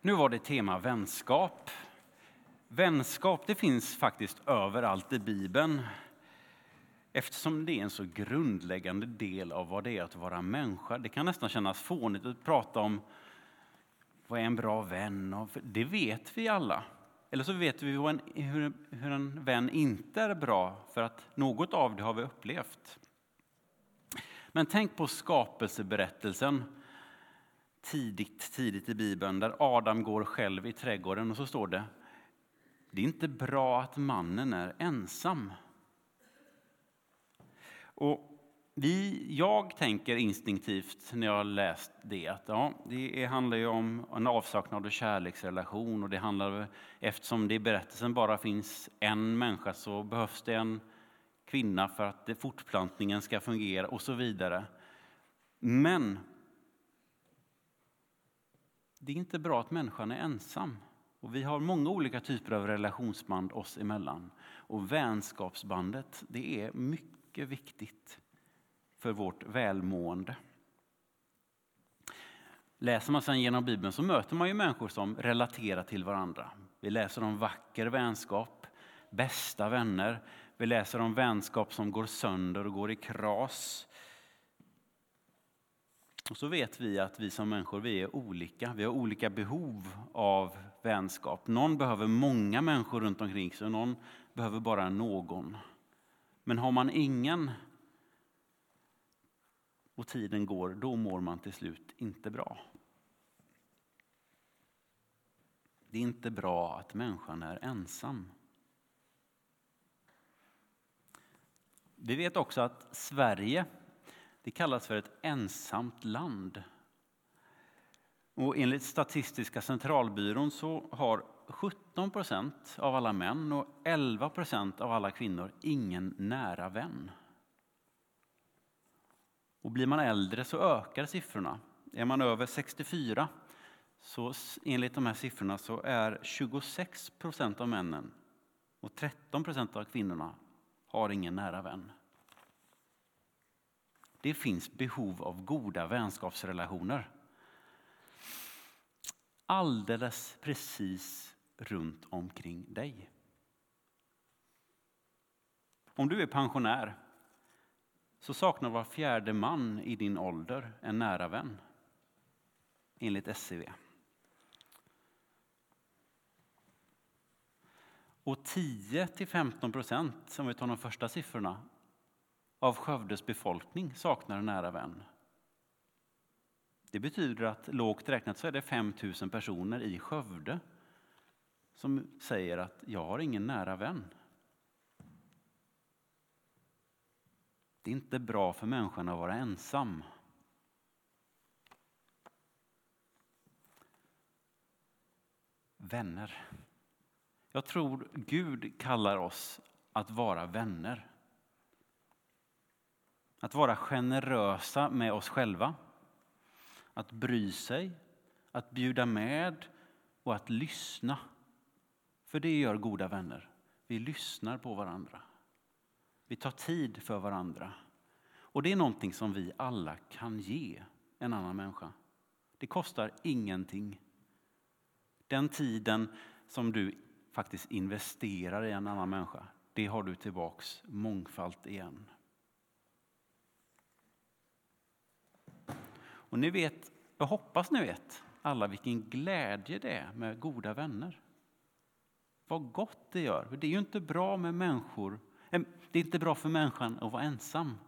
Nu var det tema vänskap. Vänskap det finns faktiskt överallt i Bibeln eftersom det är en så grundläggande del av vad det är att vara människa. Det kan nästan kännas fånigt att prata om vad är en bra vän? Det vet vi alla. Eller så vet vi hur en, hur en vän inte är bra för att något av det har vi upplevt. Men tänk på skapelseberättelsen tidigt, tidigt i Bibeln där Adam går själv i trädgården och så står det det är inte bra att mannen är ensam. Och vi, jag tänker instinktivt när jag har läst det att ja, det handlar ju om en avsaknad av kärleksrelation och det handlar eftersom det i berättelsen bara finns en människa så behövs det en kvinna för att fortplantningen ska fungera och så vidare. Men det är inte bra att människan är ensam. Och vi har många olika typer av relationsband oss emellan. Och vänskapsbandet, det är mycket viktigt för vårt välmående. Läser man sedan genom Bibeln så möter man ju människor som relaterar till varandra. Vi läser om vacker vänskap, bästa vänner. Vi läser om vänskap som går sönder och går i kras. Och så vet vi att vi som människor vi är olika. Vi har olika behov av vänskap. Någon behöver många människor runt omkring sig, någon behöver bara någon. Men har man ingen och tiden går, då mår man till slut inte bra. Det är inte bra att människan är ensam. Vi vet också att Sverige det kallas för ett ensamt land. Och enligt Statistiska centralbyrån så har 17 procent av alla män och 11 procent av alla kvinnor ingen nära vän. Och blir man äldre så ökar siffrorna. Är man över 64 så enligt de här siffrorna så är 26 procent av männen och 13 procent av kvinnorna har ingen nära vän. Det finns behov av goda vänskapsrelationer. Alldeles precis runt omkring dig. Om du är pensionär så saknar var fjärde man i din ålder en nära vän. Enligt SCB. Och 10 till 15 procent, om vi tar de första siffrorna, av Skövdes befolkning saknar en nära vän. Det betyder att lågt räknat så är det 5 000 personer i Skövde som säger att jag har ingen nära vän. Det är inte bra för människan att vara ensam. Vänner. Jag tror Gud kallar oss att vara vänner. Att vara generösa med oss själva. Att bry sig, att bjuda med och att lyssna. För det gör goda vänner. Vi lyssnar på varandra. Vi tar tid för varandra. Och det är någonting som vi alla kan ge en annan människa. Det kostar ingenting. Den tiden som du faktiskt investerar i en annan människa, det har du tillbaks mångfalt igen. Och ni vet, jag hoppas ni vet alla vilken glädje det är med goda vänner. Vad gott det gör. Det är ju inte bra med människor. Det är inte bra för människan att vara ensam.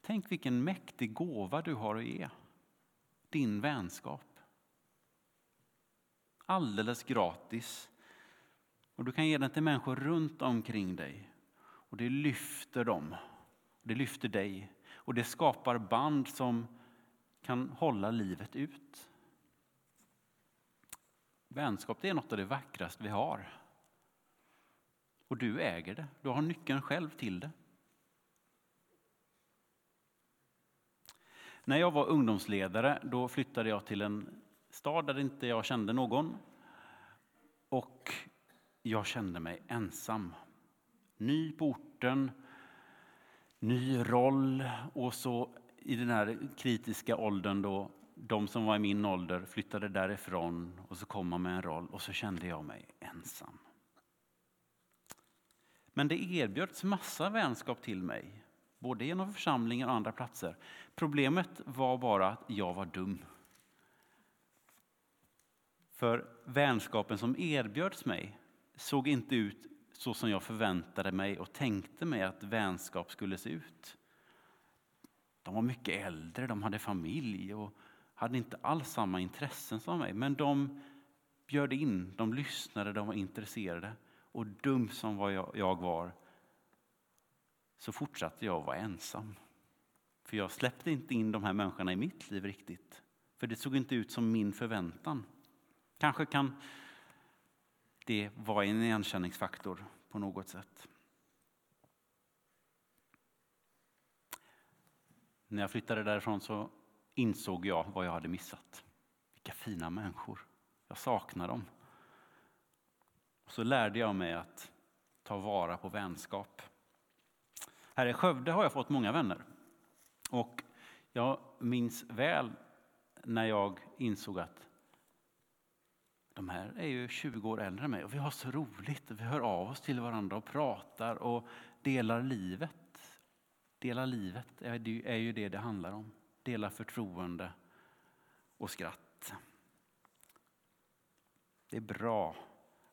Tänk vilken mäktig gåva du har att ge. Din vänskap. Alldeles gratis. Och du kan ge den till människor runt omkring dig. Och det lyfter dem. Det lyfter dig och det skapar band som kan hålla livet ut. Vänskap det är något av det vackraste vi har. Och du äger det. Du har nyckeln själv till det. När jag var ungdomsledare då flyttade jag till en stad där inte jag kände någon. Och jag kände mig ensam. Ny på orten, ny roll och så i den här kritiska åldern då de som var i min ålder flyttade därifrån och så kom man med en roll och så kände jag mig ensam. Men det erbjöds massa vänskap till mig, både genom församlingen och andra platser. Problemet var bara att jag var dum. För vänskapen som erbjöds mig såg inte ut så som jag förväntade mig och tänkte mig att vänskap skulle se ut. De var mycket äldre, de hade familj och hade inte alls samma intressen som mig. Men de bjöd in, de lyssnade, de var intresserade. Och dum som jag var så fortsatte jag vara ensam. För jag släppte inte in de här människorna i mitt liv riktigt. För det såg inte ut som min förväntan. Kanske kan det var en igenkänningsfaktor på något sätt. När jag flyttade därifrån så insåg jag vad jag hade missat. Vilka fina människor. Jag saknar dem. Så lärde jag mig att ta vara på vänskap. Här i Skövde har jag fått många vänner. Och jag minns väl när jag insåg att de här är ju 20 år äldre än mig och vi har så roligt. Vi hör av oss till varandra och pratar och delar livet. Dela livet är ju det det handlar om. Dela förtroende och skratt. Det är bra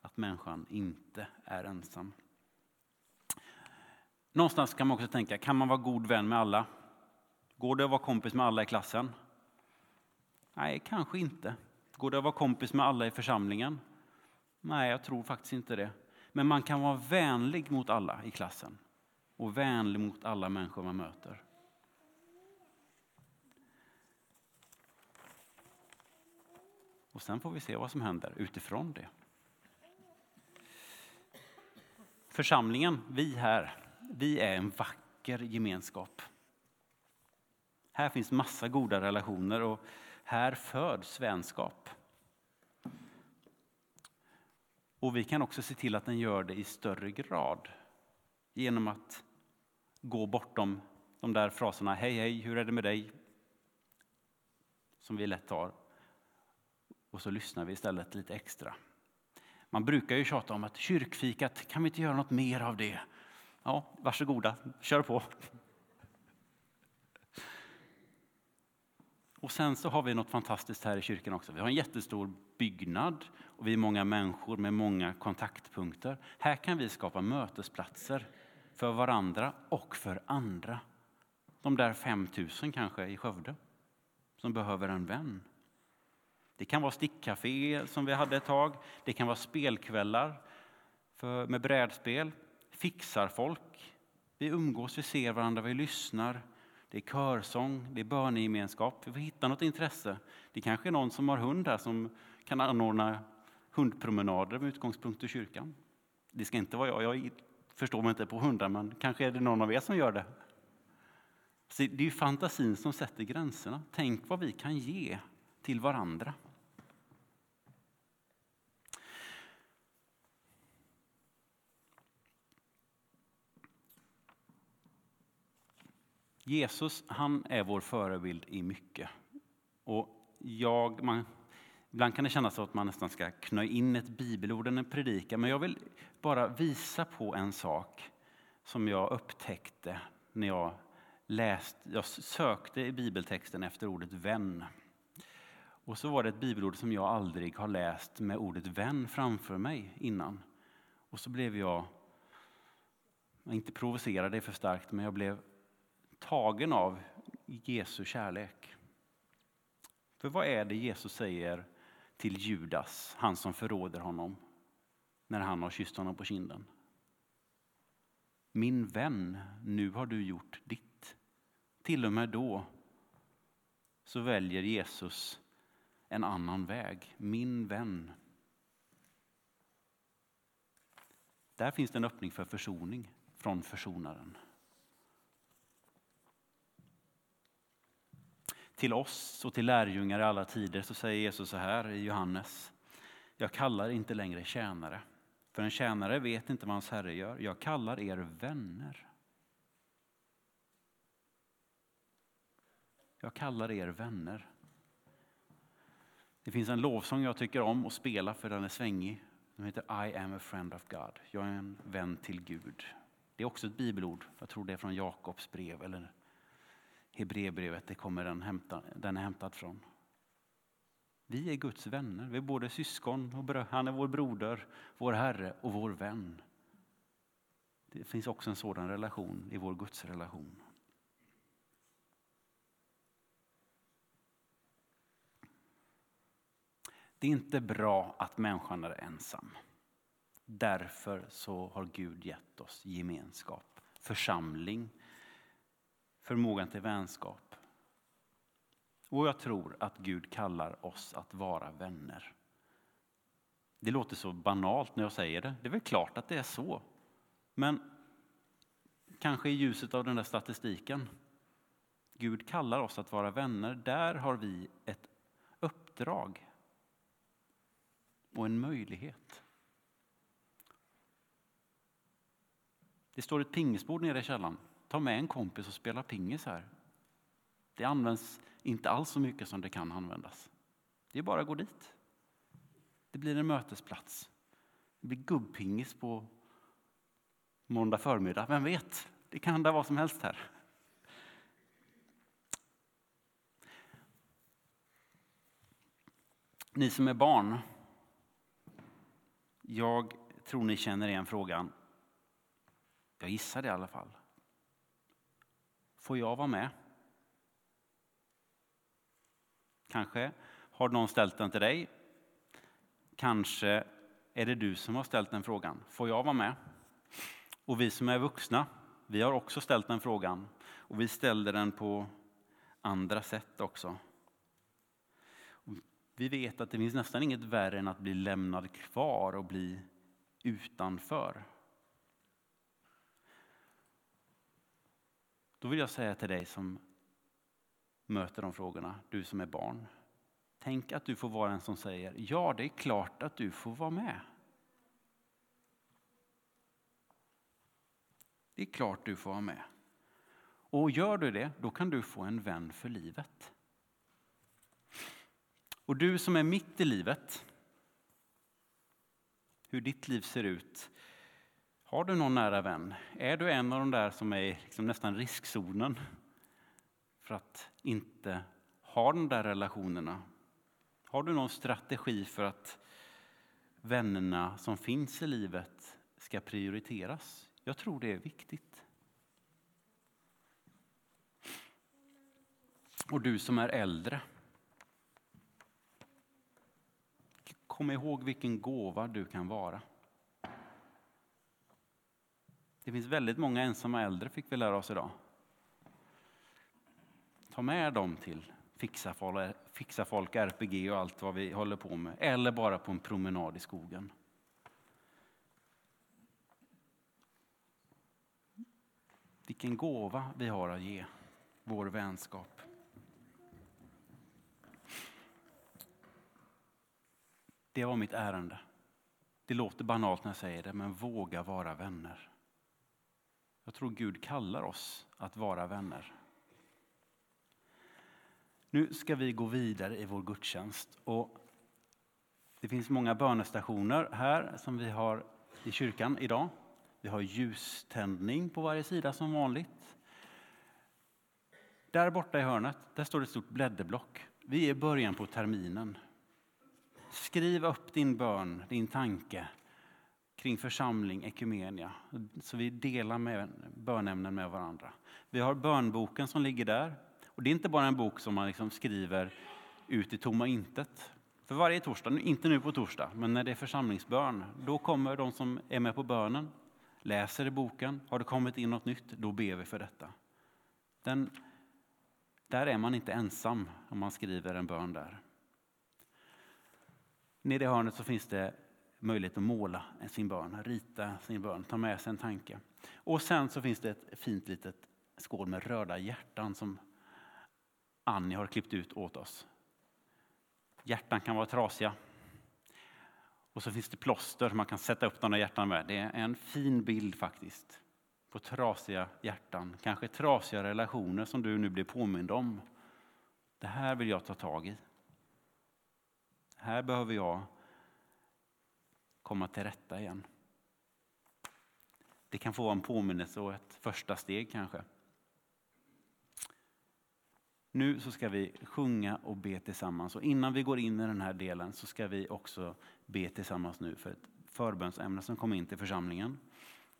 att människan inte är ensam. Någonstans kan man också tänka, kan man vara god vän med alla? Går det att vara kompis med alla i klassen? Nej, kanske inte. Går det att vara kompis med alla i församlingen? Nej, jag tror faktiskt inte det. Men man kan vara vänlig mot alla i klassen och vänlig mot alla människor man möter. Och sen får vi se vad som händer utifrån det. Församlingen, vi här, vi är en vacker gemenskap. Här finns massa goda relationer och här föds vänskap. Och vi kan också se till att den gör det i större grad genom att gå bortom de där fraserna hej hej, hur är det med dig? Som vi lätt tar. Och så lyssnar vi istället lite extra. Man brukar ju tjata om att kyrkfikat, kan vi inte göra något mer av det? Ja, varsågoda, kör på. Och sen så har vi något fantastiskt här i kyrkan också. Vi har en jättestor byggnad och vi är många människor med många kontaktpunkter. Här kan vi skapa mötesplatser för varandra och för andra. De där 5000 kanske i Skövde som behöver en vän. Det kan vara stickcafé som vi hade ett tag. Det kan vara spelkvällar för, med brädspel. Fixar folk. Vi umgås, vi ser varandra, vi lyssnar. Det är körsång, det är bönegemenskap. Vi får hitta något intresse. Det kanske är någon som har hund här som kan anordna hundpromenader med utgångspunkt i kyrkan. Det ska inte vara jag. Jag förstår mig inte på hundar, men kanske är det någon av er som gör det. Så det är ju fantasin som sätter gränserna. Tänk vad vi kan ge till varandra. Jesus han är vår förebild i mycket. Och jag, man, ibland kan det kännas som att man nästan ska knö in ett bibelord i en predikan. Men jag vill bara visa på en sak som jag upptäckte när jag läste, jag sökte i bibeltexten efter ordet vän. Och så var det ett bibelord som jag aldrig har läst med ordet vän framför mig innan. Och så blev jag, inte provocerad, det är för starkt, men jag blev tagen av Jesu kärlek. För vad är det Jesus säger till Judas, han som förråder honom, när han har kysst honom på kinden? Min vän, nu har du gjort ditt. Till och med då så väljer Jesus en annan väg. Min vän. Där finns det en öppning för försoning från försonaren. Till oss och till lärjungar i alla tider så säger Jesus så här i Johannes. Jag kallar inte längre tjänare, för en tjänare vet inte vad hans herre gör. Jag kallar er vänner. Jag kallar er vänner. Det finns en lovsång jag tycker om att spela för den är svängig. Den heter I am a friend of God. Jag är en vän till Gud. Det är också ett bibelord. Jag tror det är från Jakobs brev eller Hebreerbrevet. Det kommer den, hämta, den är hämtad från. Vi är Guds vänner. Vi är både syskon och bröder. Han är vår broder, vår Herre och vår vän. Det finns också en sådan relation i vår Guds relation. Det är inte bra att människan är ensam. Därför så har Gud gett oss gemenskap, församling, förmågan till vänskap. Och jag tror att Gud kallar oss att vara vänner. Det låter så banalt när jag säger det. Det är väl klart att det är så. Men kanske i ljuset av den där statistiken. Gud kallar oss att vara vänner. Där har vi ett uppdrag och en möjlighet. Det står ett pingisbord nere i källaren. Ta med en kompis och spela pingis här. Det används inte alls så mycket som det kan användas. Det är bara att gå dit. Det blir en mötesplats. Det blir gubbpingis på måndag förmiddag. Vem vet? Det kan hända vad som helst här. Ni som är barn, jag tror ni känner igen frågan. Jag gissar det i alla fall. Får jag vara med? Kanske har någon ställt den till dig. Kanske är det du som har ställt den frågan. Får jag vara med? Och vi som är vuxna, vi har också ställt den frågan. Och vi ställer den på andra sätt också. Vi vet att det finns nästan inget värre än att bli lämnad kvar och bli utanför. Då vill jag säga till dig som möter de frågorna, du som är barn. Tänk att du får vara en som säger, ja det är klart att du får vara med. Det är klart du får vara med. Och gör du det, då kan du få en vän för livet. Och du som är mitt i livet, hur ditt liv ser ut. Har du någon nära vän? Är du en av de där som är liksom nästan riskzonen för att inte ha de där relationerna? Har du någon strategi för att vännerna som finns i livet ska prioriteras? Jag tror det är viktigt. Och du som är äldre. Kom ihåg vilken gåva du kan vara. Det finns väldigt många ensamma äldre fick vi lära oss idag. Ta med dem till Fixa folk, fixa folk RPG och allt vad vi håller på med. Eller bara på en promenad i skogen. Vilken gåva vi har att ge, vår vänskap. Det var mitt ärende. Det låter banalt när jag säger det, men våga vara vänner. Jag tror Gud kallar oss att vara vänner. Nu ska vi gå vidare i vår gudstjänst. Och det finns många bönestationer här som vi har i kyrkan idag. Vi har ljuständning på varje sida som vanligt. Där borta i hörnet där står det ett stort blädderblock. Vi är i början på terminen. Skriv upp din bön, din tanke kring församling, ekumenia, så vi delar med bönämnen med varandra. Vi har bönboken som ligger där. Och det är inte bara en bok som man liksom skriver ut i tomma intet. För varje torsdag, inte nu på torsdag, men när det är församlingsbön, då kommer de som är med på bönen, läser i boken, har det kommit in något nytt, då ber vi för detta. Den, där är man inte ensam om man skriver en bön där. Nere i hörnet så finns det möjlighet att måla sin bön, rita sin bön, ta med sig en tanke. Och sen så finns det ett fint litet skål med röda hjärtan som Annie har klippt ut åt oss. Hjärtan kan vara trasiga. Och så finns det plåster som man kan sätta upp de där hjärtan med. Det är en fin bild faktiskt på trasiga hjärtan, kanske trasiga relationer som du nu blir påmind om. Det här vill jag ta tag i. Här behöver jag komma till rätta igen. Det kan få vara en påminnelse och ett första steg kanske. Nu så ska vi sjunga och be tillsammans och innan vi går in i den här delen så ska vi också be tillsammans nu för ett förbönsämne som kom in till församlingen.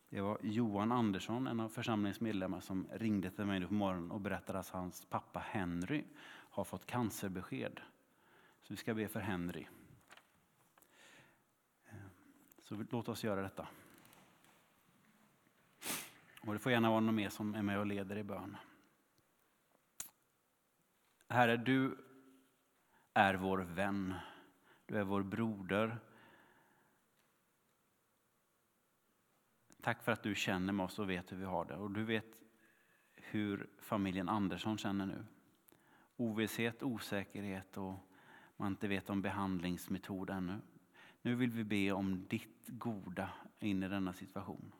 Det var Johan Andersson, en av församlingens medlemmar, som ringde till mig nu på morgonen och berättade att hans pappa Henry har fått cancerbesked. Så vi ska be för Henry. Så låt oss göra detta. Och det får gärna vara någon mer som är med och leder i bön. Herre, du är vår vän. Du är vår broder. Tack för att du känner med oss och vet hur vi har det. Och du vet hur familjen Andersson känner nu. Ovisshet, osäkerhet och man inte vet om behandlingsmetod ännu. Nu vill vi be om ditt goda in i denna situation.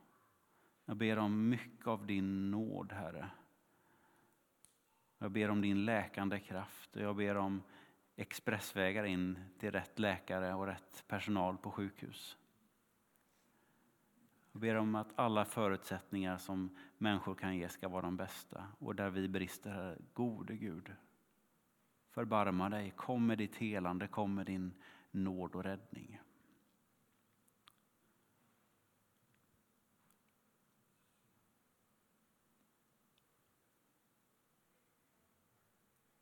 Jag ber om mycket av din nåd, Herre. Jag ber om din läkande kraft och jag ber om expressvägar in till rätt läkare och rätt personal på sjukhus. Jag ber om att alla förutsättningar som människor kan ge ska vara de bästa och där vi brister, Herre, gode Gud. Förbarma dig, kom med ditt helande, kom med din nåd och räddning.